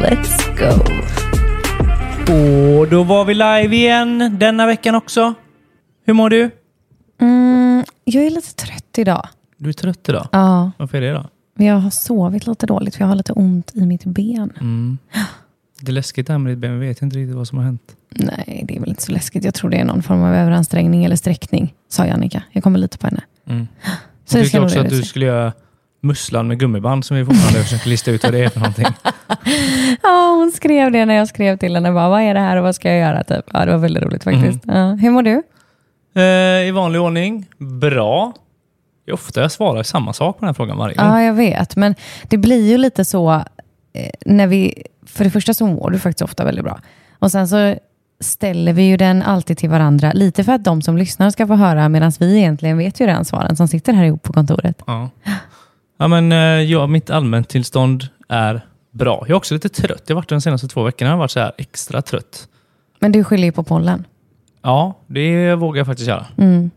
Let's go! Och då var vi live igen denna veckan också. Hur mår du? Mm, jag är lite trött idag. Du är trött idag. Ja, Varför är det då? jag har sovit lite dåligt för jag har lite ont i mitt ben. Mm. Det är läskigt det här med ditt ben. Vi vet inte riktigt vad som har hänt. Nej, det är väl inte så läskigt. Jag tror det är någon form av överansträngning eller sträckning, sa Jannica. Jag kommer lite på henne. Mm. Så Jag nog också att du skulle göra musslan med gummiband som vi fortfarande försöker lista ut vad det är för någonting. Ja, hon skrev det när jag skrev till henne. Bara, vad är det här och vad ska jag göra? Typ. Ja, det var väldigt roligt faktiskt. Mhm. Ja. Hur mår du? Eh, I vanlig ordning. Bra. Det är ofta jag svarar samma sak på den här frågan varje gång. Ja, jag vet. Men det blir ju lite så eh, när vi... För det första så mår du faktiskt ofta väldigt bra. Och sen så ställer vi ju den alltid till varandra. Lite för att de som lyssnar ska få höra medan vi egentligen vet ju redan svaren som sitter här ihop på kontoret. Ja. Ja, men, eh, ja, mitt allmäntillstånd är bra. Jag är också lite trött. Jag har varit de senaste två veckorna jag har varit så här extra trött. Men du skyller ju på pollen. Ja, det vågar jag faktiskt göra. Mm.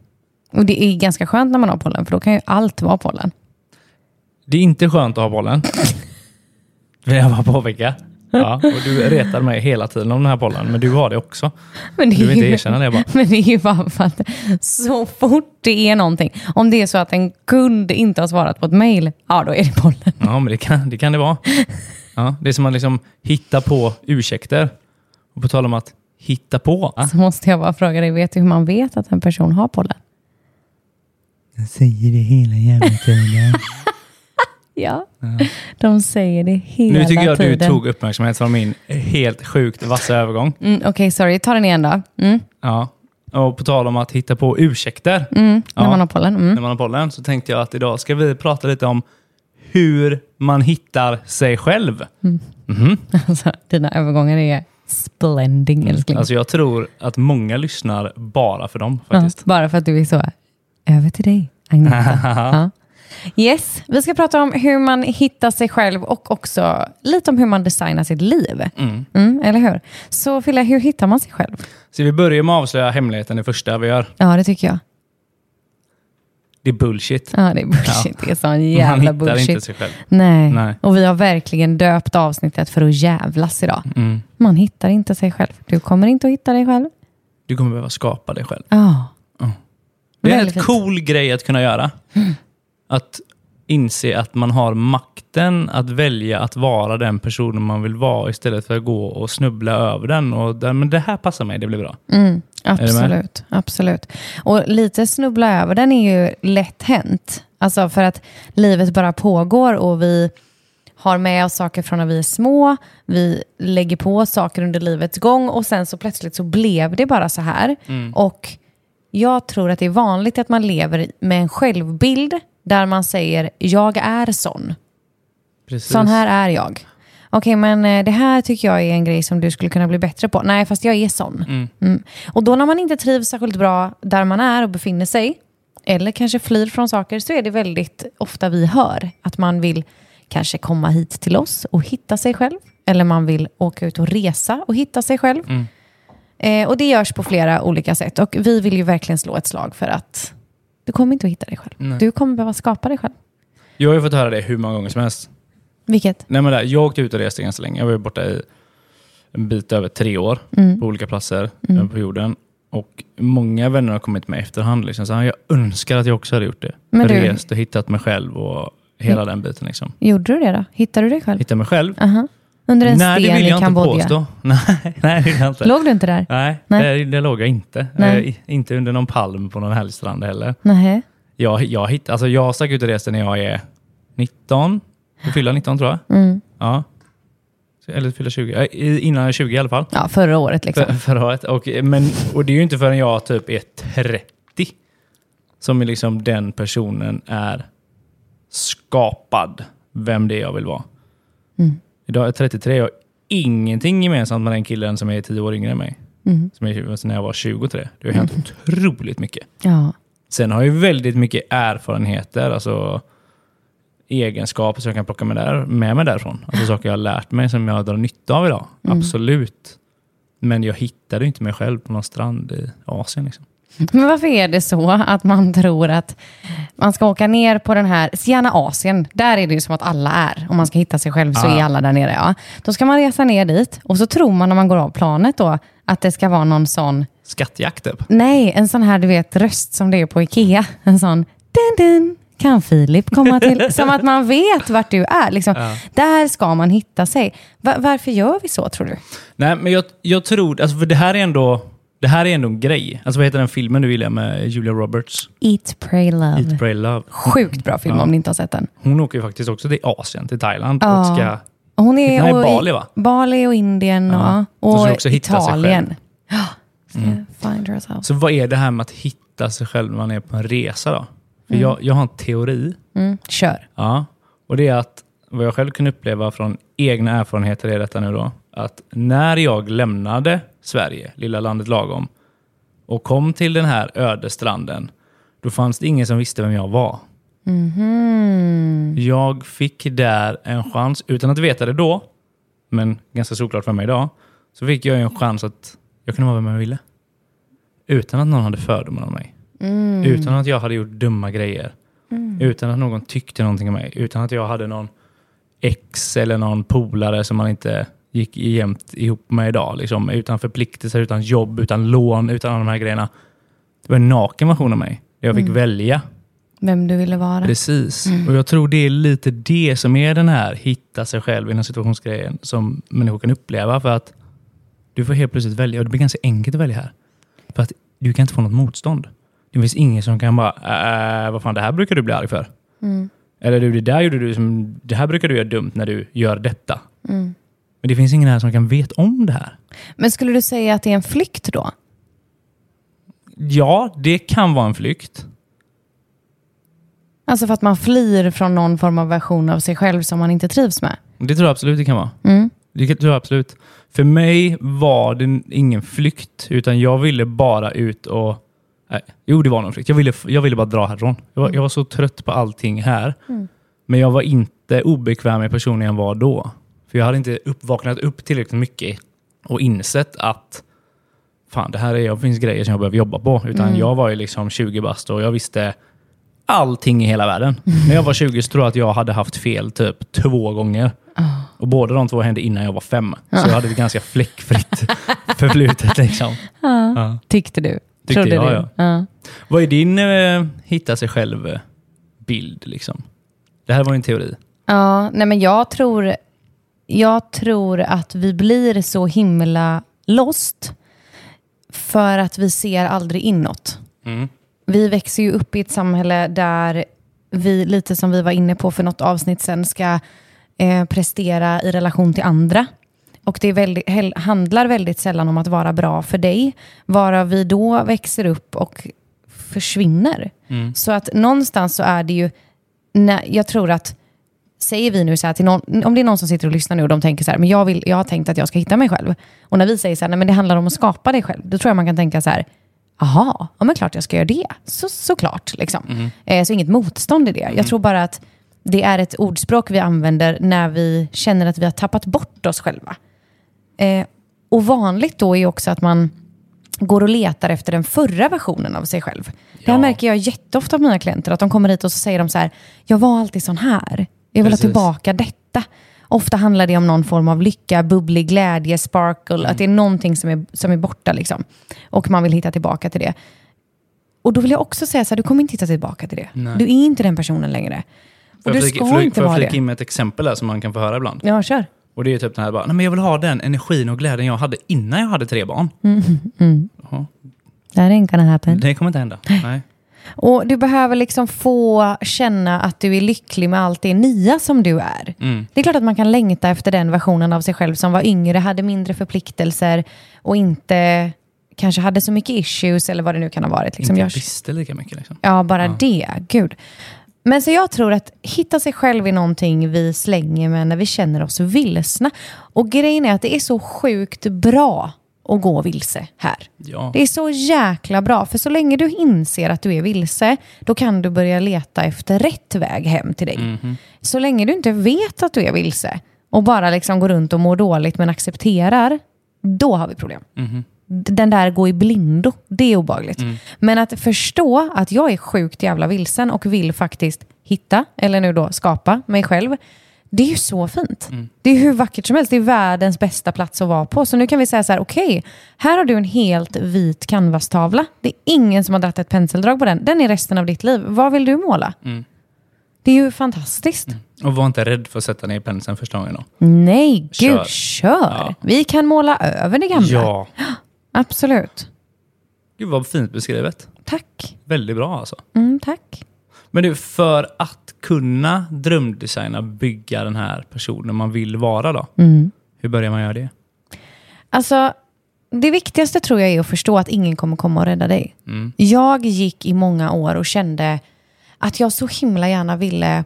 Och det är ganska skönt när man har pollen, för då kan ju allt vara pollen. Det är inte skönt att ha bollen. Vill jag bara påpeka. Ja, och du retar mig hela tiden om den här bollen, men du har det också. Men det Du vill inte erkänna det bara. Men det är ju bara för att så fort det är någonting, om det är så att en kund inte har svarat på ett mejl, ja då är det pollen. Ja, men det kan det, kan det vara. Ja, det är som att liksom hitta på ursäkter. Och på tal om att hitta på. Så måste jag bara fråga dig, vet du hur man vet att en person har pollen? Jag säger det hela jävla tiden. Ja, de säger det hela Nu tycker jag att du tiden. tog uppmärksamhet från min helt sjukt vassa övergång. Mm, Okej, sorry. Ta den igen då. Mm, Ja. Och på tal om att hitta på ursäkter mm, när Ja. man har pollen. Mm. när man har bollen så tänkte jag att idag ska vi prata lite om hur man hittar sig själv. Mhm. Alltså, dina övergångar är splending, älskling. Alltså jag tror att många lyssnar bara för dem ja, faktiskt. bara för att du är så, över till dig, Agneta. ja. Yes, vi ska prata om hur man hittar sig själv och också lite om hur man designar sitt liv. Mm. Mm, eller hur? Så Fille, hur hittar man sig själv? Så vi börjar med att avslöja hemligheten det första vi gör. Ja, det tycker jag. Det är bullshit. Ja, det är bullshit. Det är sån man jävla hittar bullshit. inte sig själv. Nej. Nej. och vi har verkligen döpt avsnittet för att jävlas idag. Mm. Man hittar inte sig själv. Du kommer inte att hitta dig själv. Du kommer behöva skapa dig själv. Ja. Det är en cool grej att kunna göra. Att inse att man har makten att välja att vara den personen man vill vara istället för att gå och snubbla över den. Och där, men det här passar mig, det blir bra. Mm, absolut, absolut. Och lite snubbla över den är ju lätt hänt. Alltså för att livet bara pågår och vi har med oss saker från när vi är små. Vi lägger på saker under livets gång och sen så plötsligt så blev det bara så här. Och jag tror att det är vanligt att man lever med en självbild där man säger jag är sån. Precis. Sån här är jag. Okej, men eh, det här tycker jag är en grej som du skulle kunna bli bättre på. Nej, fast jag är sån. Mm. Och då när man inte trivs särskilt bra där man är och befinner sig, eller kanske flyr från saker, så är det väldigt ofta vi hör att man vill kanske komma hit till oss och hitta sig själv. Eller man vill åka ut och resa och hitta sig själv. Eh, och det görs på flera olika sätt. Och vi vill ju verkligen slå ett slag för att du kommer inte att hitta dig själv. Nej. Du kommer behöva skapa dig själv. Jag har ju fått höra det hur många gånger som helst. Vilket? Nej, men där, jag åkte ut och reste ganska länge. Jag var ju borta i en bit över tre år Mm. på olika platser eh, på jorden. Och många vänner har kommit med efterhand. Liksom. Så jag önskar att jag också hade gjort det. Men du- Rest och hittat mig själv och hela den biten. Liksom. Gjorde du det då? Hittade du dig själv? Hitta mig själv? Aha. Under en Nej, sten vill i jag inte Kambodja? Nej, nej, det vill jag inte. Låg du inte där? Nej, Nej. Det, det låg jag inte. Eh, inte under någon palm på någon härlig strand heller. Nej. Jag, jag, hitt, alltså jag stack ut och reste när jag är 19. Jag fyller 19 tror jag. Mm. Ja. Eller fyller 20. Eh, Innan jag är 20 i alla fall. Ja, förra året liksom. För, förra året. Och, men, och det är ju inte förrän jag typ är 30 som är liksom den personen är skapad. vem det är jag vill vara. Idag är jag 33 och har ingenting gemensamt med den killen som är tio år yngre än mig. Som är när jag var 23. Det har hänt otroligt mycket. Ja. Sen har jag väldigt mycket erfarenheter, alltså egenskaper som jag kan plocka med, där, med mig därifrån. Alltså saker jag har lärt mig som jag drar nytta av idag. Absolut. Men jag hittade inte mig själv på någon strand i Asien. Liksom. Men varför är det så att man tror att man ska åka ner på den här, gärna Asien, där är det ju som att alla är. Om man ska hitta sig själv så Ja. är alla där nere. Ja. Då ska man resa ner dit och så tror man när man går av planet då att det ska vara någon sån, Skattjakt typ. nej, en sån här du vet röst som det är på Ikea. En sån, dun, dun, kan Filip komma till? Som att man vet vart du är. Liksom. Där ska man hitta sig. Va- varför gör vi så tror du? Nej, men jag, jag tror, alltså för det här är ändå det här är ändå en grej. Alltså vad heter den filmen du gillar med Julia Roberts? Eat, pray, love. Eat, Pray, Love. Sjukt bra film Ja. om ni inte har sett den. Hon åker ju faktiskt också till Asien, till Thailand. Ja. Och ska, Hon är, i- Bali, va? Bali och Indien Ja. och, och också hitta sig Italien. herself. så vad är det här med att hitta sig själv när man är på en resa då? För jag, jag har en teori. Mm, kör. Ja, och det är att vad jag själv kan uppleva från egna erfarenheter är detta nu då. Att när jag lämnade Sverige, lilla landet lagom, och kom till den här öde stranden, då fanns det ingen som visste vem jag var. Mhm. Jag fick där en chans, utan att veta det då, men ganska såklart för mig idag, så fick jag en chans att jag kunde vara vem jag ville. Utan att någon hade fördomar om mig. Mm. Utan att jag hade gjort dumma grejer. Utan att någon tyckte någonting om mig. Utan att jag hade någon ex eller någon polare som man inte gick jämt ihop med idag. Liksom. Utan förpliktelser, utan jobb, utan lån, utan alla de här grejerna. Det var en naken version av mig. Där jag fick Mm. välja. Vem du ville vara. Precis. Och jag tror det är lite det som är den här hitta sig själv i den situationsgrejen som människor kan uppleva. För att du får helt plötsligt välja och det blir ganska enkelt att välja här. För att du kan inte få något motstånd. Det finns ingen som kan bara, äh, vad fan det här brukar du bli arg för. Mm. Eller du, det där gjorde du som, det här brukar du göra dumt när du gör detta. Mm. Men det finns ingen här som kan veta om det här. Men skulle du säga att det är en flykt då? Ja, det kan vara en flykt. Alltså för att man flyr från någon form av version av sig själv som man inte trivs med? Det tror jag absolut det kan vara. Mm. Det tror jag absolut. För mig var det ingen flykt, utan jag ville bara ut och... Nej, jo, det var någon flykt. Jag ville, jag ville bara dra härifrån. Jag var, jag var så trött på allting här. Men jag var inte obekväm med personen jag var då. För jag hade inte upp, vaknat upp tillräckligt mycket och insett att fan, det här är, det finns grejer som jag behöver jobba på. Utan jag var ju liksom 20 bast och jag visste allting i hela världen. När jag var 20 så tror jag att jag hade haft fel typ två gånger. Och båda de två hände innan jag var fem. Så jag hade ett ganska fläckfritt förflutet. Liksom. Ja. Tyckte du? Tyckte Trodde jag, du? ja. Ja. Vad är din eh, hitta sig själv-bild? Liksom? Det här var en teori. Ja, nej men jag tror, jag tror att vi blir så himla lost för att vi ser aldrig inåt. Mm. Vi växer ju upp i ett samhälle där vi, lite som vi var inne på för något avsnitt sen, ska eh, prestera i relation till andra. Och det väldigt, handlar väldigt sällan om att vara bra för dig, varav vi då växer upp och försvinner. Så att någonstans så är det ju, när, jag tror att säger vi nu så här till någon, om det är någon som sitter och lyssnar nu och de tänker så här, men jag, vill, jag har tänkt att jag ska hitta mig själv. Och när vi säger så här, nej men det handlar om att skapa dig själv, då tror jag man kan tänka så här, aha, ja men klart jag ska göra det. Så, såklart, liksom. Eh, så inget motstånd i det. Jag tror bara att det är ett ordspråk vi använder när vi känner att vi har tappat bort oss själva. Eh, och vanligt då är också att man går och letar efter den förra versionen av sig själv. Det här Ja. märker jag jätteofta av mina klienter, att de kommer hit och så säger de så här, jag var alltid sån här. Jag vill Precis. ha tillbaka detta. Ofta handlar det om någon form av lycka, bubblig glädje, sparkle, Mm. att det är någonting som är, som är borta. Liksom. Och man vill hitta tillbaka till det. Och då vill jag också säga så här, du kommer inte hitta tillbaka till det. Nej. Du är inte den personen längre. Och du flika- ska får jag- inte får jag vara flika det. in med ett exempel här som man kan få höra ibland? Ja, kör. Och det är typ den här bara, nej men jag vill ha den energin och glädjen jag hade innan jag hade tre barn. Jaha, That ain't gonna happen. det kommer inte hända. Nej. Och du behöver liksom få känna att du är lycklig med allt det nya som du är. Mm. Det är klart att man kan längta efter den versionen av sig själv som var yngre, hade mindre förpliktelser och inte kanske hade så mycket issues eller vad det nu kan ha varit. Liksom. Inte Jag, visste lika mycket. Liksom. ja, bara det. Gud. Men så jag tror att hitta sig själv i någonting vi slänger med när vi känner oss vilsna. Och grejen är att det är så sjukt bra att gå vilse här. Ja. Det är så jäkla bra, för så länge du inser att du är vilse, då kan du börja leta efter rätt väg hem till dig. Mhm. Så länge du inte vet att du är vilse och bara liksom går runt och mår dåligt men accepterar, då har vi problem. Mhm. D- Den där gå i blindo, det är obagligt. Mm. Men att förstå att jag är sjukt jävla vilsen och vill faktiskt hitta, eller nu då skapa mig själv. Det är ju så fint. Mm. Det är hur vackert som helst. Det är världens bästa plats att vara på. Så nu kan vi säga så här, okej, här har du en helt vit canvastavla. Det är ingen som har dragit ett penseldrag på den. Den är resten av ditt liv. Vad vill du måla? Mm. Det är ju fantastiskt. Och var inte rädd för att sätta ner penseln första gången då. Nej, gud, Kör. kör. Ja. Vi kan måla över det gamla. Ja. Absolut. Gud vad fint beskrivet. Tack. Väldigt bra alltså. Mm, tack. Men du, för att kunna drömdesigna, bygga den här personen man vill vara då. Mm. Hur börjar man göra det? Alltså, det viktigaste tror jag är att förstå att ingen kommer komma och rädda dig. Mm. Jag gick i många år och kände att jag så himla gärna ville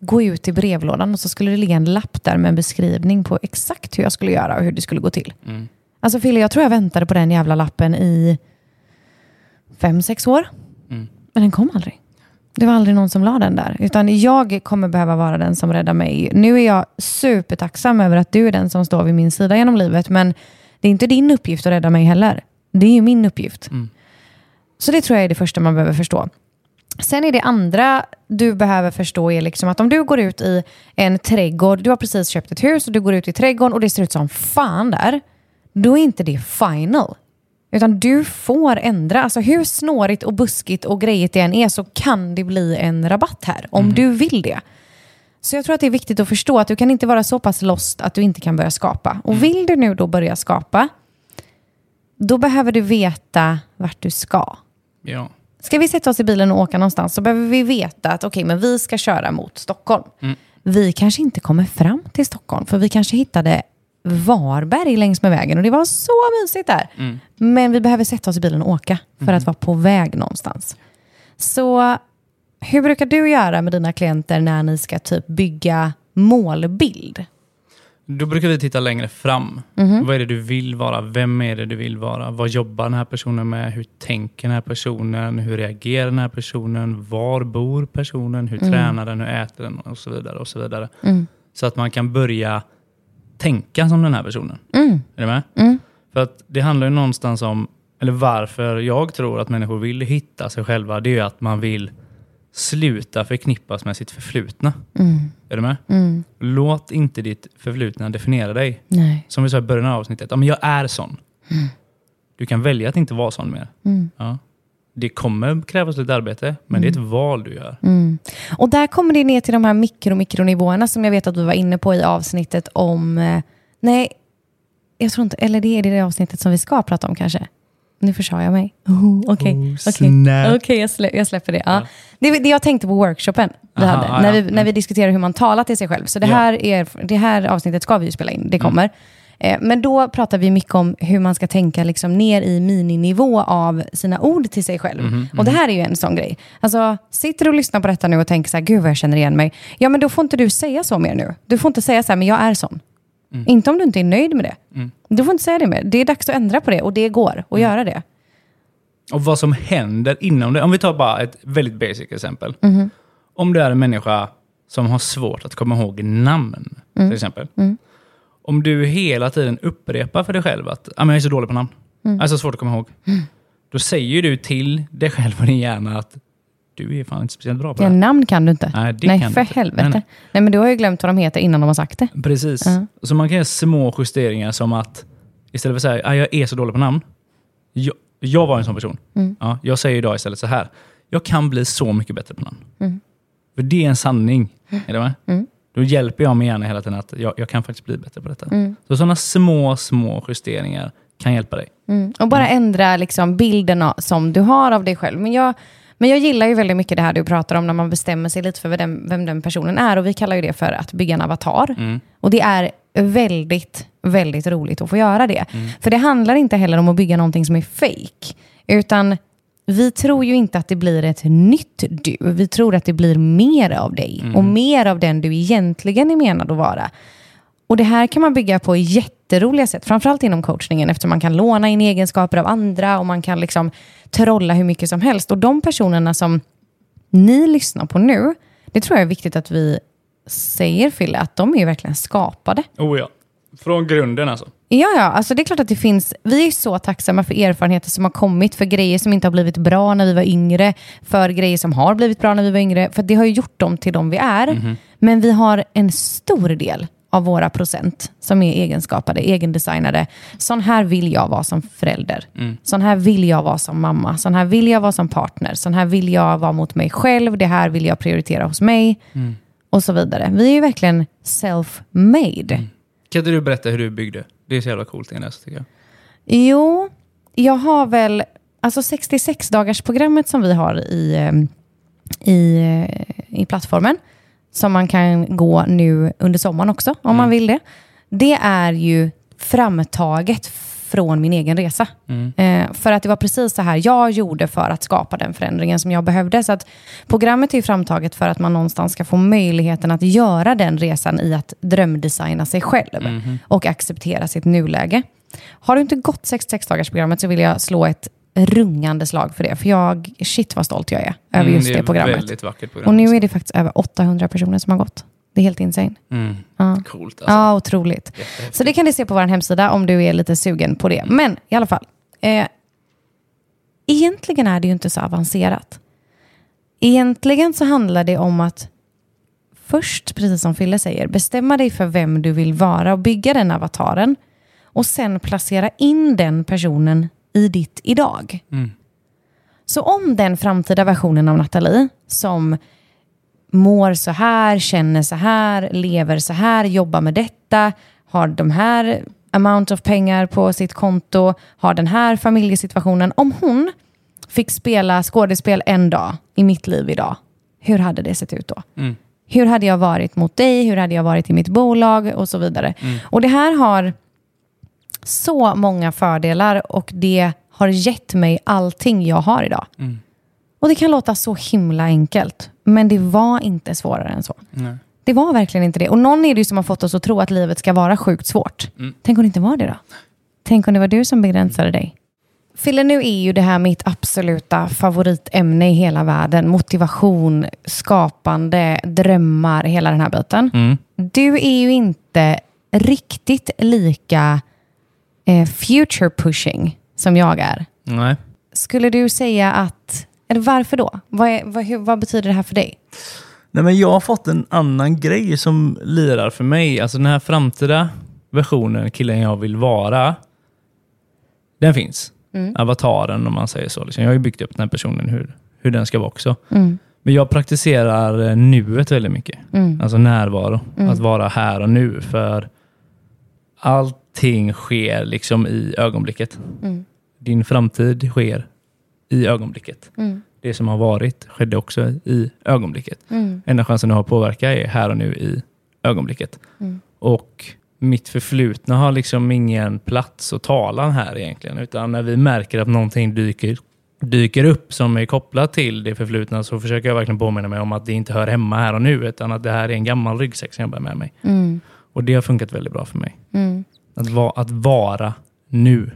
gå ut i brevlådan och så skulle det ligga en lapp där med en beskrivning på exakt hur jag skulle göra och hur det skulle gå till. Mm. Alltså Fille, jag tror jag väntade på den jävla lappen i fem, sex år. Mm. Men den kom aldrig. Det var aldrig någon som la den där. Utan jag kommer behöva vara den som räddar mig. Nu är jag supertacksam över att du är den som står vid min sida genom livet. Men det är inte din uppgift att rädda mig heller. Det är ju min uppgift. Mm. Så det tror jag är det första man behöver förstå. Sen är det andra du behöver förstå är liksom att om du går ut i en trädgård, du har precis köpt ett hus och du går ut i trädgården och det ser ut som fan där. Då är inte det final. Utan du får ändra. Alltså hur snårigt och buskigt och grejigt det än är så kan det bli en rabatt här. Om du vill det. Så jag tror att det är viktigt att förstå att du kan inte vara så pass lost att du inte kan börja skapa. Och vill du nu då börja skapa, då behöver du veta vart du ska. Ja. Ska vi sätta oss i bilen och åka någonstans så behöver vi veta att okej, men vi ska köra mot Stockholm. Vi kanske inte kommer fram till Stockholm för vi kanske hittade Varberg längs med vägen och det var så mysigt där. Men vi behöver sätta oss i bilen och åka för att vara på väg någonstans. Så hur brukar du göra med dina klienter när ni ska typ bygga målbild? Då brukar vi titta längre fram. Mhm. Vad är det du vill vara? Vem är det du vill vara? Vad jobbar den här personen med? Hur tänker den här personen? Hur reagerar den här personen? Var bor personen? Hur tränar den? Hur äter den? Och så vidare. Och så vidare. Så att man kan börja tänka som den här personen. Är du med? För att det handlar ju någonstans om, eller varför jag tror att människor vill hitta sig själva, det är ju att man vill sluta förknippas med sitt förflutna. Är du med? Låt inte ditt förflutna definiera dig. Nej. Som vi sa i början av avsnittet, ja, men jag är sån. Du kan välja att inte vara sån mer. Ja. Det kommer krävas lite arbete, men det är ett val du gör. Och där kommer det ner till de här mikro mikronivåerna som jag vet att vi var inne på i avsnittet om... eh, Nej, jag tror inte... Eller det är det avsnittet som vi ska prata om kanske. Nu försade jag mig. Oh, Okej, Oh, okej. snap. Okej, jag, slä, jag släpper det. Ja. Det, det jag tänkte på workshopen vi Aha, hade, ja, när, ja. vi, när vi diskuterade hur man talar till sig själv. Så det Ja. här, är, det här avsnittet ska vi ju spela in, det kommer. Eh, Men då pratar vi mycket om hur man ska tänka liksom ner i mininivå av sina ord till sig själv. Och det här är ju en sån grej. Alltså, sitter du och lyssnar på detta nu och tänker så här, gud vad jag känner igen mig. Ja, men då får inte du säga så mer nu. Du får inte säga så här, men jag är sån. Inte om du inte är nöjd med det. Du får inte säga det mer. Det är dags att ändra på det och det går att göra det. Och vad som händer inom det. Om vi tar bara ett väldigt basic exempel. Mhm. Om du är en människa som har svårt att komma ihåg namn, Mm. till exempel. Om du hela tiden upprepar för dig själv att ah, men jag är så dålig på namn. Mm. Jag är så svårt att komma ihåg. Då säger du till dig själv och din hjärna att du är fan inte speciellt bra på det. här. namn kan du inte. Nej, det nej för inte. helvete. Nej, Nej, nej. men du har ju glömt vad de heter innan de har sagt det. Precis. Så man kan göra små justeringar som att istället för att säga ah, jag är så dålig på namn. Jag, jag var en sån person. Ja, jag säger idag istället så här. Jag kan bli så mycket bättre på namn. För det är en sanning. Är du med? Då hjälper jag mig gärna hela tiden att jag, jag kan faktiskt bli bättre på detta. Så sådana små, små justeringar kan hjälpa dig. Mm. Och bara ändra liksom bilden som du har av dig själv. Men jag, men jag gillar ju väldigt mycket det här du pratar om när man bestämmer sig lite för vem den, vem den personen är. Och vi kallar ju det för att bygga en avatar. Och det är väldigt, väldigt roligt att få göra det. För det handlar inte heller om att bygga någonting som är fake. Utan vi tror ju inte att det blir ett nytt du. Vi tror att det blir mer av dig och mer av den du egentligen är menad att vara. Och det här kan man bygga på jätteroliga sätt, framförallt inom coachningen eftersom man kan låna in egenskaper av andra och man kan liksom trolla hur mycket som helst. Och de personerna som ni lyssnar på nu, det tror jag är viktigt att vi säger Fille, att de är verkligen skapade. Oh ja. Från grunden alltså. Ja, ja, alltså det är klart att det finns, vi är så tacksamma för erfarenheter som har kommit, för grejer som inte har blivit bra när vi var yngre, för grejer som har blivit bra när vi var yngre, för det har ju gjort dem till de vi är. Men vi har en stor del av våra procent som är egenskapade, egendesignade. Sån här vill jag vara som förälder. Sån här vill jag vara som mamma. Sån här vill jag vara som partner. Sån här vill jag vara mot mig själv. Det här vill jag prioritera hos mig. Och så vidare. Vi är ju verkligen self-made. Kan inte du berätta hur du byggde? Det är så jävla coolt Ines, tycker jag. Jo, jag har väl, alltså 66-dagarsprogrammet som vi har i, eh, i, eh, i plattformen, som man kan gå nu under sommaren också, om man vill det. Det är ju framtaget från min egen resa. Eh, för att det var precis så här jag gjorde för att skapa den förändringen som jag behövde. Så att programmet är framtaget för att man någonstans ska få möjligheten att göra den resan i att drömdesigna sig själv och acceptera sitt nuläge. Har du inte gått 66-dagarsprogrammet så vill jag slå ett rungande slag för det. För jag, shit vad stolt jag är över Mm, just det det, är programmet. program. Och nu är det faktiskt över 800 personer som har gått. Det är helt insane. Mm. Ja. Coolt alltså. Ja, otroligt. Så det kan du se på vår hemsida om du är lite sugen på det. Men i alla fall. Eh, egentligen är det ju inte så avancerat. Egentligen så handlar det om att först, precis som Fille säger, bestämma dig för vem du vill vara och bygga den avataren. Och sen placera in den personen i ditt idag. Så om den framtida versionen av Nathalie som mår så här, känner så här, lever så här, jobbar med detta, har de här amount of pengar på sitt konto, har den här familjesituationen. Om hon fick spela skådespel en dag i mitt liv idag, hur hade det sett ut då? Hur hade jag varit mot dig? Hur hade jag varit i mitt bolag? Och så vidare. Och det här har så många fördelar och det har gett mig allting jag har idag. Och det kan låta så himla enkelt, men det var inte svårare än så. Nej. Det var verkligen inte det. Och någon är det som har fått oss att tro att livet ska vara sjukt svårt. Tänk om det inte var det då? Tänk om det var du som begränsade dig? Fille, nu är ju det här mitt absoluta favoritämne i hela världen. Motivation, skapande, drömmar, hela den här biten. Mm. Du är ju inte riktigt lika eh, future pushing som jag är. Nej. Skulle du säga att, eller varför då? Vad, är, vad, hur, vad betyder det här för dig? Nej, men jag har fått en annan grej som lirar för mig. Alltså den här framtida versionen, killen jag vill vara, den finns. Avataren om man säger så. Liksom. Jag har ju byggt upp den här personen, hur, hur den ska vara också. Men jag praktiserar eh, nuet väldigt mycket. Alltså närvaro. Att vara här och nu. För allting sker liksom i ögonblicket. Din framtid sker i ögonblicket. Det som har varit skedde också i ögonblicket. Enda chansen du har att påverka är här och nu i ögonblicket. Och mitt förflutna har liksom ingen plats att tala här egentligen. Utan när vi märker att någonting dyker, dyker upp som är kopplat till det förflutna så försöker jag verkligen påminna mig om att det inte hör hemma här och nu. Utan att det här är en gammal ryggsäck som jag bär med mig. Och det har funkat väldigt bra för mig. Att, va, att vara nu.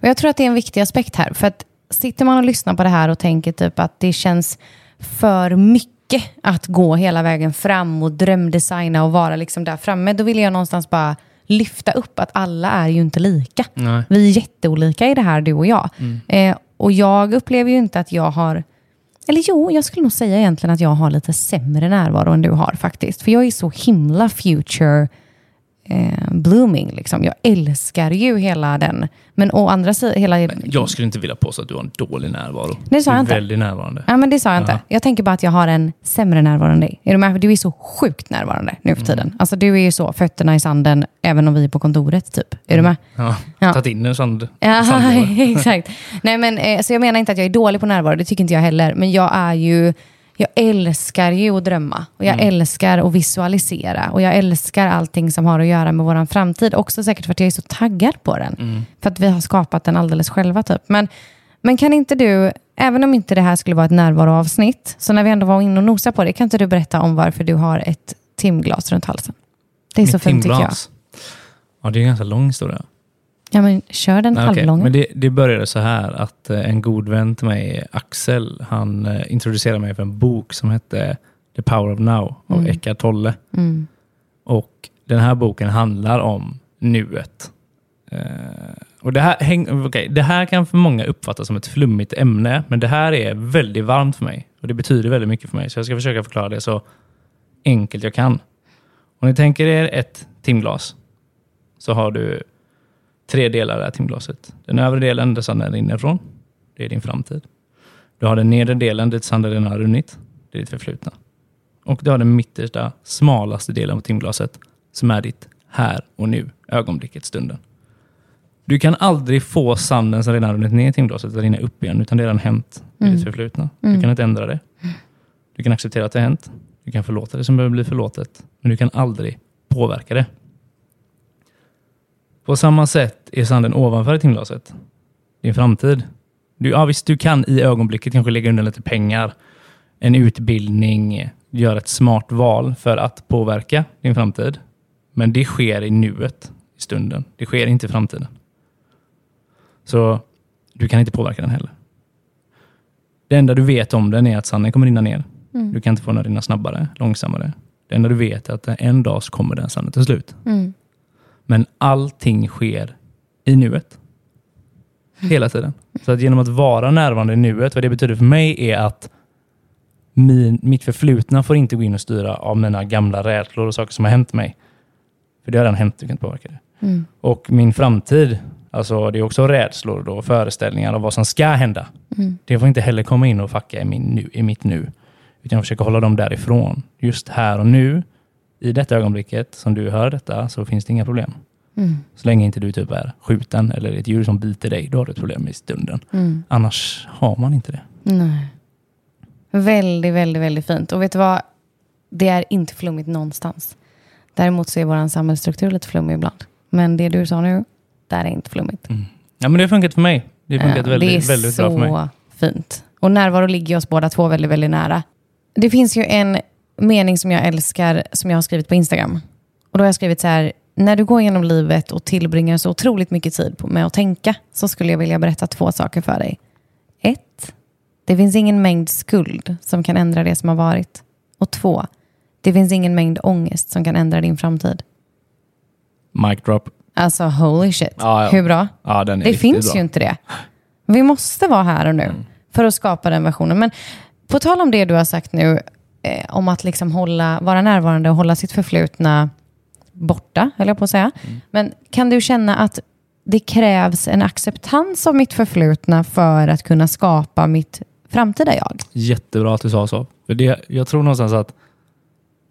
Och jag tror att det är en viktig aspekt här. För att sitter man och lyssnar på det här och tänker typ att det känns för mycket att gå hela vägen fram och drömdesigna och vara liksom där framme, då vill jag någonstans bara lyfta upp att alla är ju inte lika. Nej. Vi är jätteolika i det här, du och jag. Eh, och jag upplever ju inte att jag har, eller jo, jag skulle nog säga egentligen att jag har lite sämre närvaro än du har faktiskt. För jag är så himla future eh, blooming. Liksom. Jag älskar ju hela den. Men å andra sidan, hela... Jag skulle inte vilja påstå att du har en dålig närvaro. Det sa jag inte. väldigt närvarande. Ja, men det sa jag inte. Ja. Jag tänker bara att jag har en sämre närvaro än dig. Är du med? Du är så sjukt närvarande nu för tiden. Alltså du är ju så, fötterna i sanden, även om vi är på kontoret typ. Är du med? Ja, Ja. tagit in en sand, Ja, exakt. Nej, men, eh, så jag menar inte att jag är dålig på närvaro, det tycker inte jag heller. Men jag är ju, jag älskar ju att drömma. Och jag älskar att visualisera. Och jag älskar allting som har att göra med vår framtid. Också säkert för att jag är så taggad på den. För att vi har skapat den alldeles själva typ. Men, Men kan inte du, även om inte det här skulle vara ett närvaroavsnitt, så när vi ändå var inne och nosade på det, kan inte du berätta om varför du har ett timglas runt halsen? Det är så Mitt fint tycker jag. timglas. Ja, det är en ganska lång historia. Ja, men kör den okej. halvlånga. Men det, det började så här att eh, en god vän till mig, Axel, han eh, introducerade mig för en bok som hette The Power of Now av Mm. Eckart Tolle. Mm. Och den här boken handlar om nuet. Eh, och det, här häng, okej, det här kan för många uppfattas som ett flummigt ämne, men det här är väldigt varmt för mig. Och det betyder väldigt mycket för mig, så jag ska försöka förklara det så enkelt jag kan. Om ni tänker er ett timglas, så har du tre delar här timglaset. Den övre delen, där sanden rinner ifrån, det är din framtid. Du har den nedre delen, dit sanden redan har runnit, det är ditt förflutna. Och du har den mittersta, smalaste delen av timglaset, som är ditt här och nu, ögonblicket, stunden. Du kan aldrig få sanden som redan runnit ner i timglaset att rinna upp igen, utan det har redan hänt i Mm. ditt förflutna. Du Mm. kan inte ändra det. Du kan acceptera att det har hänt. Du kan förlåta det som behöver bli förlåtet, men du kan aldrig påverka det. På samma sätt är sanden ovanför i timglaset din framtid. Du, ja, visst, du kan i ögonblicket kanske lägga undan lite pengar, en utbildning, göra ett smart val för att påverka din framtid. Men det sker i nuet, i stunden. Det sker inte i framtiden. Så du kan inte påverka den heller. Det enda du vet om den är att sanden kommer rinna ner. Mm. Du kan inte få den att rinna snabbare, långsammare. Det enda du vet är att en dag så kommer den sanden till slut. Mm. Men allting sker i nuet. Hela tiden. Så att genom att vara närvarande i nuet, vad det betyder för mig är att min, mitt förflutna får inte gå in och styra av mina gamla rädslor och saker som har hänt mig. För det har redan hänt, du kan inte påverka det. Mm. Och min framtid, alltså det är också rädslor och föreställningar av vad som ska hända. Mm. Det får inte heller komma in och fucka i, min nu, i mitt nu. Utan jag försöker hålla dem därifrån. Just här och nu, i detta ögonblicket som du hör detta, så finns det inga problem. Mm. Så länge inte du typ är skjuten eller ett djur som biter dig, då har du ett problem i stunden. Mm. Annars har man inte det. Nej. Väldigt, väldigt, väldigt fint. Och vet du vad? Det är inte flummigt någonstans. Däremot så är vår samhällsstruktur lite flummig ibland. Men det du sa nu, där är inte flummigt. Ja, men det har funkat för mig. Det har funkat Ja, väldigt, det är väldigt så bra för mig. fint. Och närvaro ligger oss båda två väldigt, väldigt nära. Det finns ju en mening som jag älskar som jag har skrivit på Instagram. Och då har jag skrivit så här, när du går genom livet och tillbringar så otroligt mycket tid med att tänka så skulle jag vilja berätta två saker för dig. Ett, det finns ingen mängd skuld som kan ändra det som har varit. Och två, det finns ingen mängd ångest som kan ändra din framtid. Mic drop. Alltså holy shit. Ja, ja. Hur bra? Ja, Det finns bra. Mm. ju inte det. Vi måste vara här och nu för att skapa den versionen. Men på tal om det du har sagt nu, eh, om att liksom hålla, vara närvarande och hålla sitt förflutna borta, höll jag på att säga. Mm. Men kan du känna att det krävs en acceptans av mitt förflutna för att kunna skapa mitt framtida jag? Jättebra att du sa så. För det, jag tror någonstans att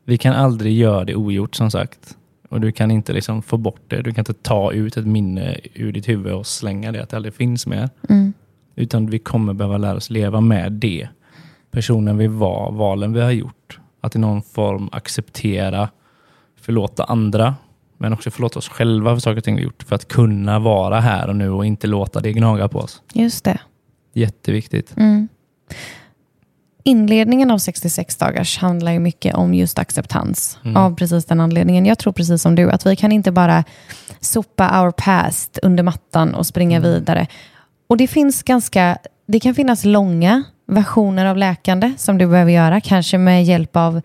vi kan aldrig göra det ogjort som sagt. Och du kan inte liksom få bort det. Du kan inte ta ut ett minne ur ditt huvud och slänga det, att det aldrig finns mer. Mm. Utan vi kommer behöva lära oss leva med det. Personen vi var, valen vi har gjort. Att i någon form acceptera, förlåta andra, men också förlåta oss själva för saker och ting vi gjort. För att kunna vara här och nu och inte låta det gnaga på oss. Just det. Jätteviktigt. Mm. Inledningen av 66 dagars handlar ju mycket om just acceptans. Mm. Av precis den anledningen. Jag tror precis som du, att vi kan inte bara sopa our past under mattan och springa Mm. vidare. Och det finns ganska, det kan finnas långa versioner av läkande som du behöver göra, kanske med hjälp av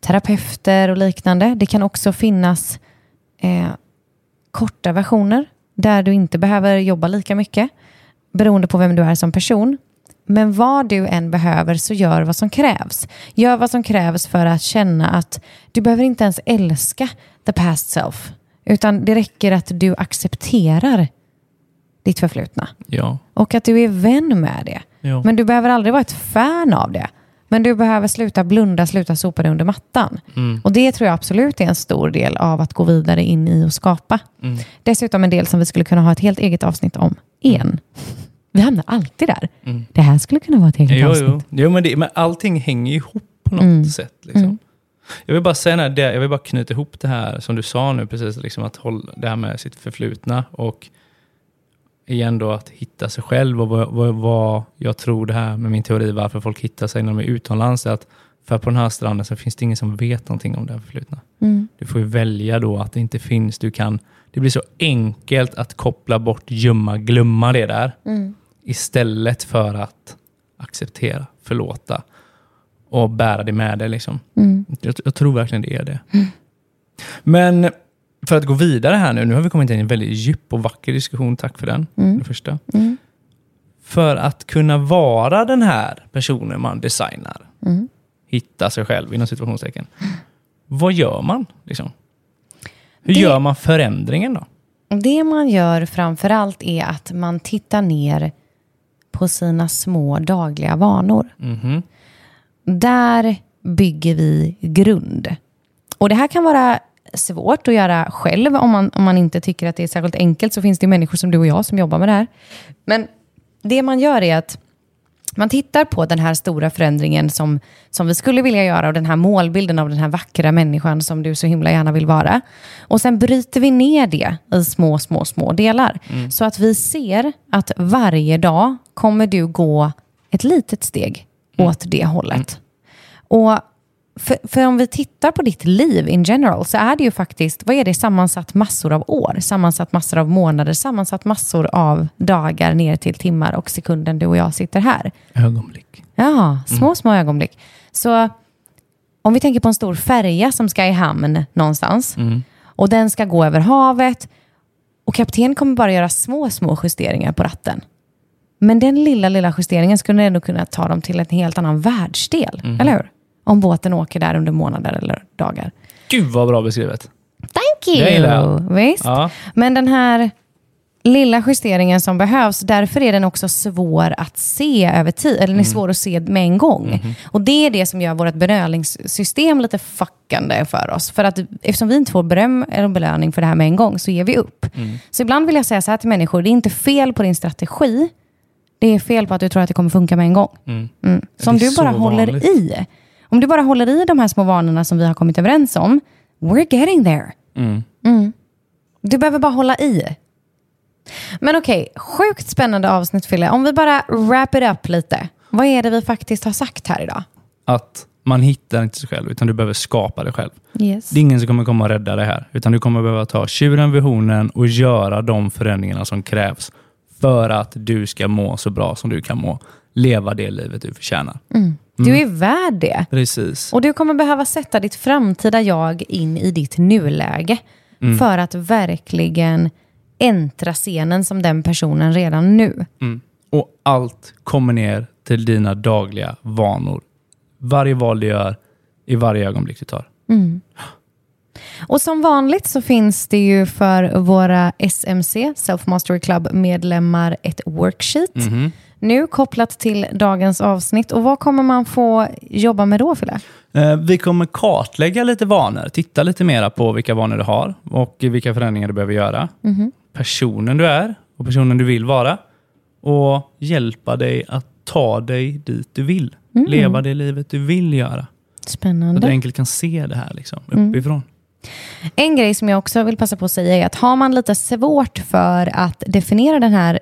terapeuter och liknande. Det kan också finnas eh, korta versioner där du inte behöver jobba lika mycket beroende på vem du är som person. Men vad du än behöver så gör vad som krävs. Gör vad som krävs för att känna att du behöver inte ens älska the past self. Utan det räcker att du accepterar ditt förflutna. Ja. Och att du är vän med det. Ja. Men du behöver aldrig vara ett fan av det. Men du behöver sluta blunda, sluta sopa det under mattan. Mm. Och det tror jag absolut är en stor del av att gå vidare in i och skapa. Mm. Dessutom en del som vi skulle kunna ha ett helt eget avsnitt om. En. Vi hamnar alltid där. Mm. Det här skulle kunna vara ett eget Jo, avsnitt. jo. jo men, det, men allting hänger ihop på något Mm. sätt. Liksom. Mm. Jag vill bara säga det, jag vill bara knyta ihop det här som du sa nu, precis, liksom att hålla det här med sitt förflutna och igen då att hitta sig själv och vad, vad, vad jag tror det här med min teori varför folk hittar sig när de är utomlands är att för på den här stranden så finns det ingen som vet någonting om det här förflutna. Mm. Du får ju välja då att det inte finns. Du kan, det blir så enkelt att koppla bort, gömma, glömma det där. Mm. Istället för att acceptera, förlåta och bära det med dig. Liksom. Mm. Jag, jag tror verkligen det är det. Men för att gå vidare här nu, nu har vi kommit in i en väldigt djup och vacker diskussion. Tack för den. Mm. Det första. Mm. För att kunna vara den här personen man designar, Mm. hitta sig själv inom situationstecken. Vad gör man? Liksom? Hur Det- gör man förändringen då? Det man gör framför allt är att man tittar ner på sina små dagliga vanor. Mhm. Där bygger vi grund. Och det här kan vara svårt att göra själv. Om man, om man inte tycker att det är särskilt enkelt så finns det människor som du och jag som jobbar med det här. Men det man gör är att man tittar på den här stora förändringen som, som vi skulle vilja göra och den här målbilden av den här vackra människan som du så himla gärna vill vara. Och sen bryter vi ner det i små, små, små delar. Så att vi ser att varje dag kommer du gå ett litet steg åt det hållet. Och för, för om vi tittar på ditt liv in general så är det ju faktiskt, vad är det, sammansatt massor av år, sammansatt massor av månader, sammansatt massor av dagar ner till timmar och sekunden du och jag sitter här. Ögonblick. Ja, små, små ögonblick. Så om vi tänker på en stor färja som ska i hamn någonstans och den ska gå över havet och kapten kommer bara göra små, små justeringar på ratten. Men den lilla, lilla justeringen skulle ändå kunna ta dem till en helt annan världsdel, eller hur? Om båten åker där under månader eller dagar. Gud vad bra beskrivet. Thank you! Visst? Ja. Men den här lilla justeringen som behövs, därför är den också svår att se över tid. Eller den är svår att se med en gång. Och det är det som gör vårt belöningssystem lite fuckande för oss. För att eftersom vi inte får beröm eller belöning för det här med en gång så ger vi upp. Så ibland vill jag säga så här till människor, det är inte fel på din strategi. Det är fel på att du tror att det kommer funka med en gång. Mm. Så om Det är du bara håller vanligt. i, om du bara håller i de här små vanorna som vi har kommit överens om, we're getting there. Mm. Du behöver bara hålla i. Men okej, sjukt spännande avsnitt Fille. Om vi bara wrap it up lite. Vad är det vi faktiskt har sagt här idag? Att man hittar inte sig själv, utan du behöver skapa det själv. Yes. Det är ingen som kommer komma och rädda dig här, utan du kommer behöva ta tjuren vid hornen och göra de förändringarna som krävs för att du ska må så bra som du kan må. Leva det livet du förtjänar. Du är värd det. Precis. Och du kommer behöva sätta ditt framtida jag in i ditt nuläge. För att verkligen äntra scenen som den personen redan nu. Mm. Och allt kommer ner till dina dagliga vanor. Varje val du gör, i varje ögonblick du tar. Och som vanligt så finns det ju för våra SMC, Self Mastery Club-medlemmar, ett worksheet. Nu kopplat till dagens avsnitt. Och vad kommer man få jobba med då, Fille? Eh, Vi kommer kartlägga lite vanor, titta lite mera på vilka vanor du har och vilka förändringar du behöver göra. Personen du är och personen du vill vara. Och hjälpa dig att ta dig dit du vill. Leva det livet du vill göra. Så att du Spännande. enkelt kan se det här liksom, uppifrån. En grej som jag också vill passa på att säga är att har man lite svårt för att definiera den här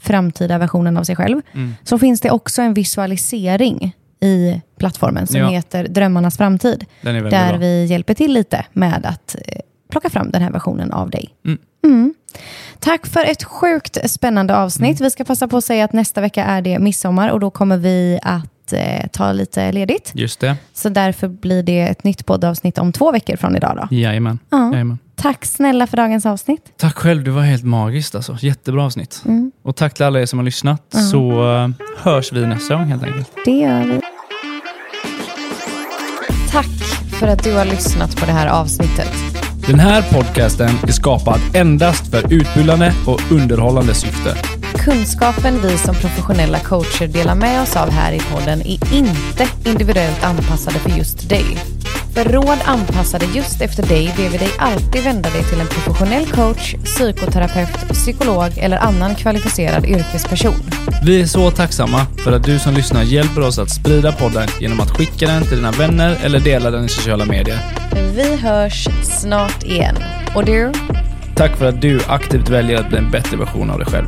framtida versionen av sig själv, så finns det också en visualisering i plattformen som Ja. heter Drömmarnas framtid. Där bra. vi hjälper till lite med att eh, plocka fram den här versionen av dig. Mm. Mm. Tack för ett sjukt spännande avsnitt. Mm. Vi ska passa på att säga att nästa vecka är det midsommar och då kommer vi att eh, ta lite ledigt. Just det. Så därför blir det ett nytt poddavsnitt om två veckor från idag. Då. Jajamän. Ja. Jajamän. Tack snälla för dagens avsnitt. Tack själv, det var helt magiskt alltså. Jättebra avsnitt. Och tack till alla er som har lyssnat. Så eh, hörs vi nästa gång helt enkelt. Det gör vi. Tack för att du har lyssnat på det här avsnittet. Den här podcasten är skapad endast för utbildande och underhållande syfte. Kunskapen vi som professionella coacher delar med oss av här i podden är inte individuellt anpassade för just dig. För råd anpassade just efter dig ber vi dig alltid vända dig till en professionell coach, psykoterapeut, psykolog eller annan kvalificerad yrkesperson. Vi är så tacksamma för att du som lyssnar hjälper oss att sprida podden genom att skicka den till dina vänner eller dela den i sociala medier. Vi hörs snart igen. Och du? Tack för att du aktivt väljer att bli en bättre version av dig själv.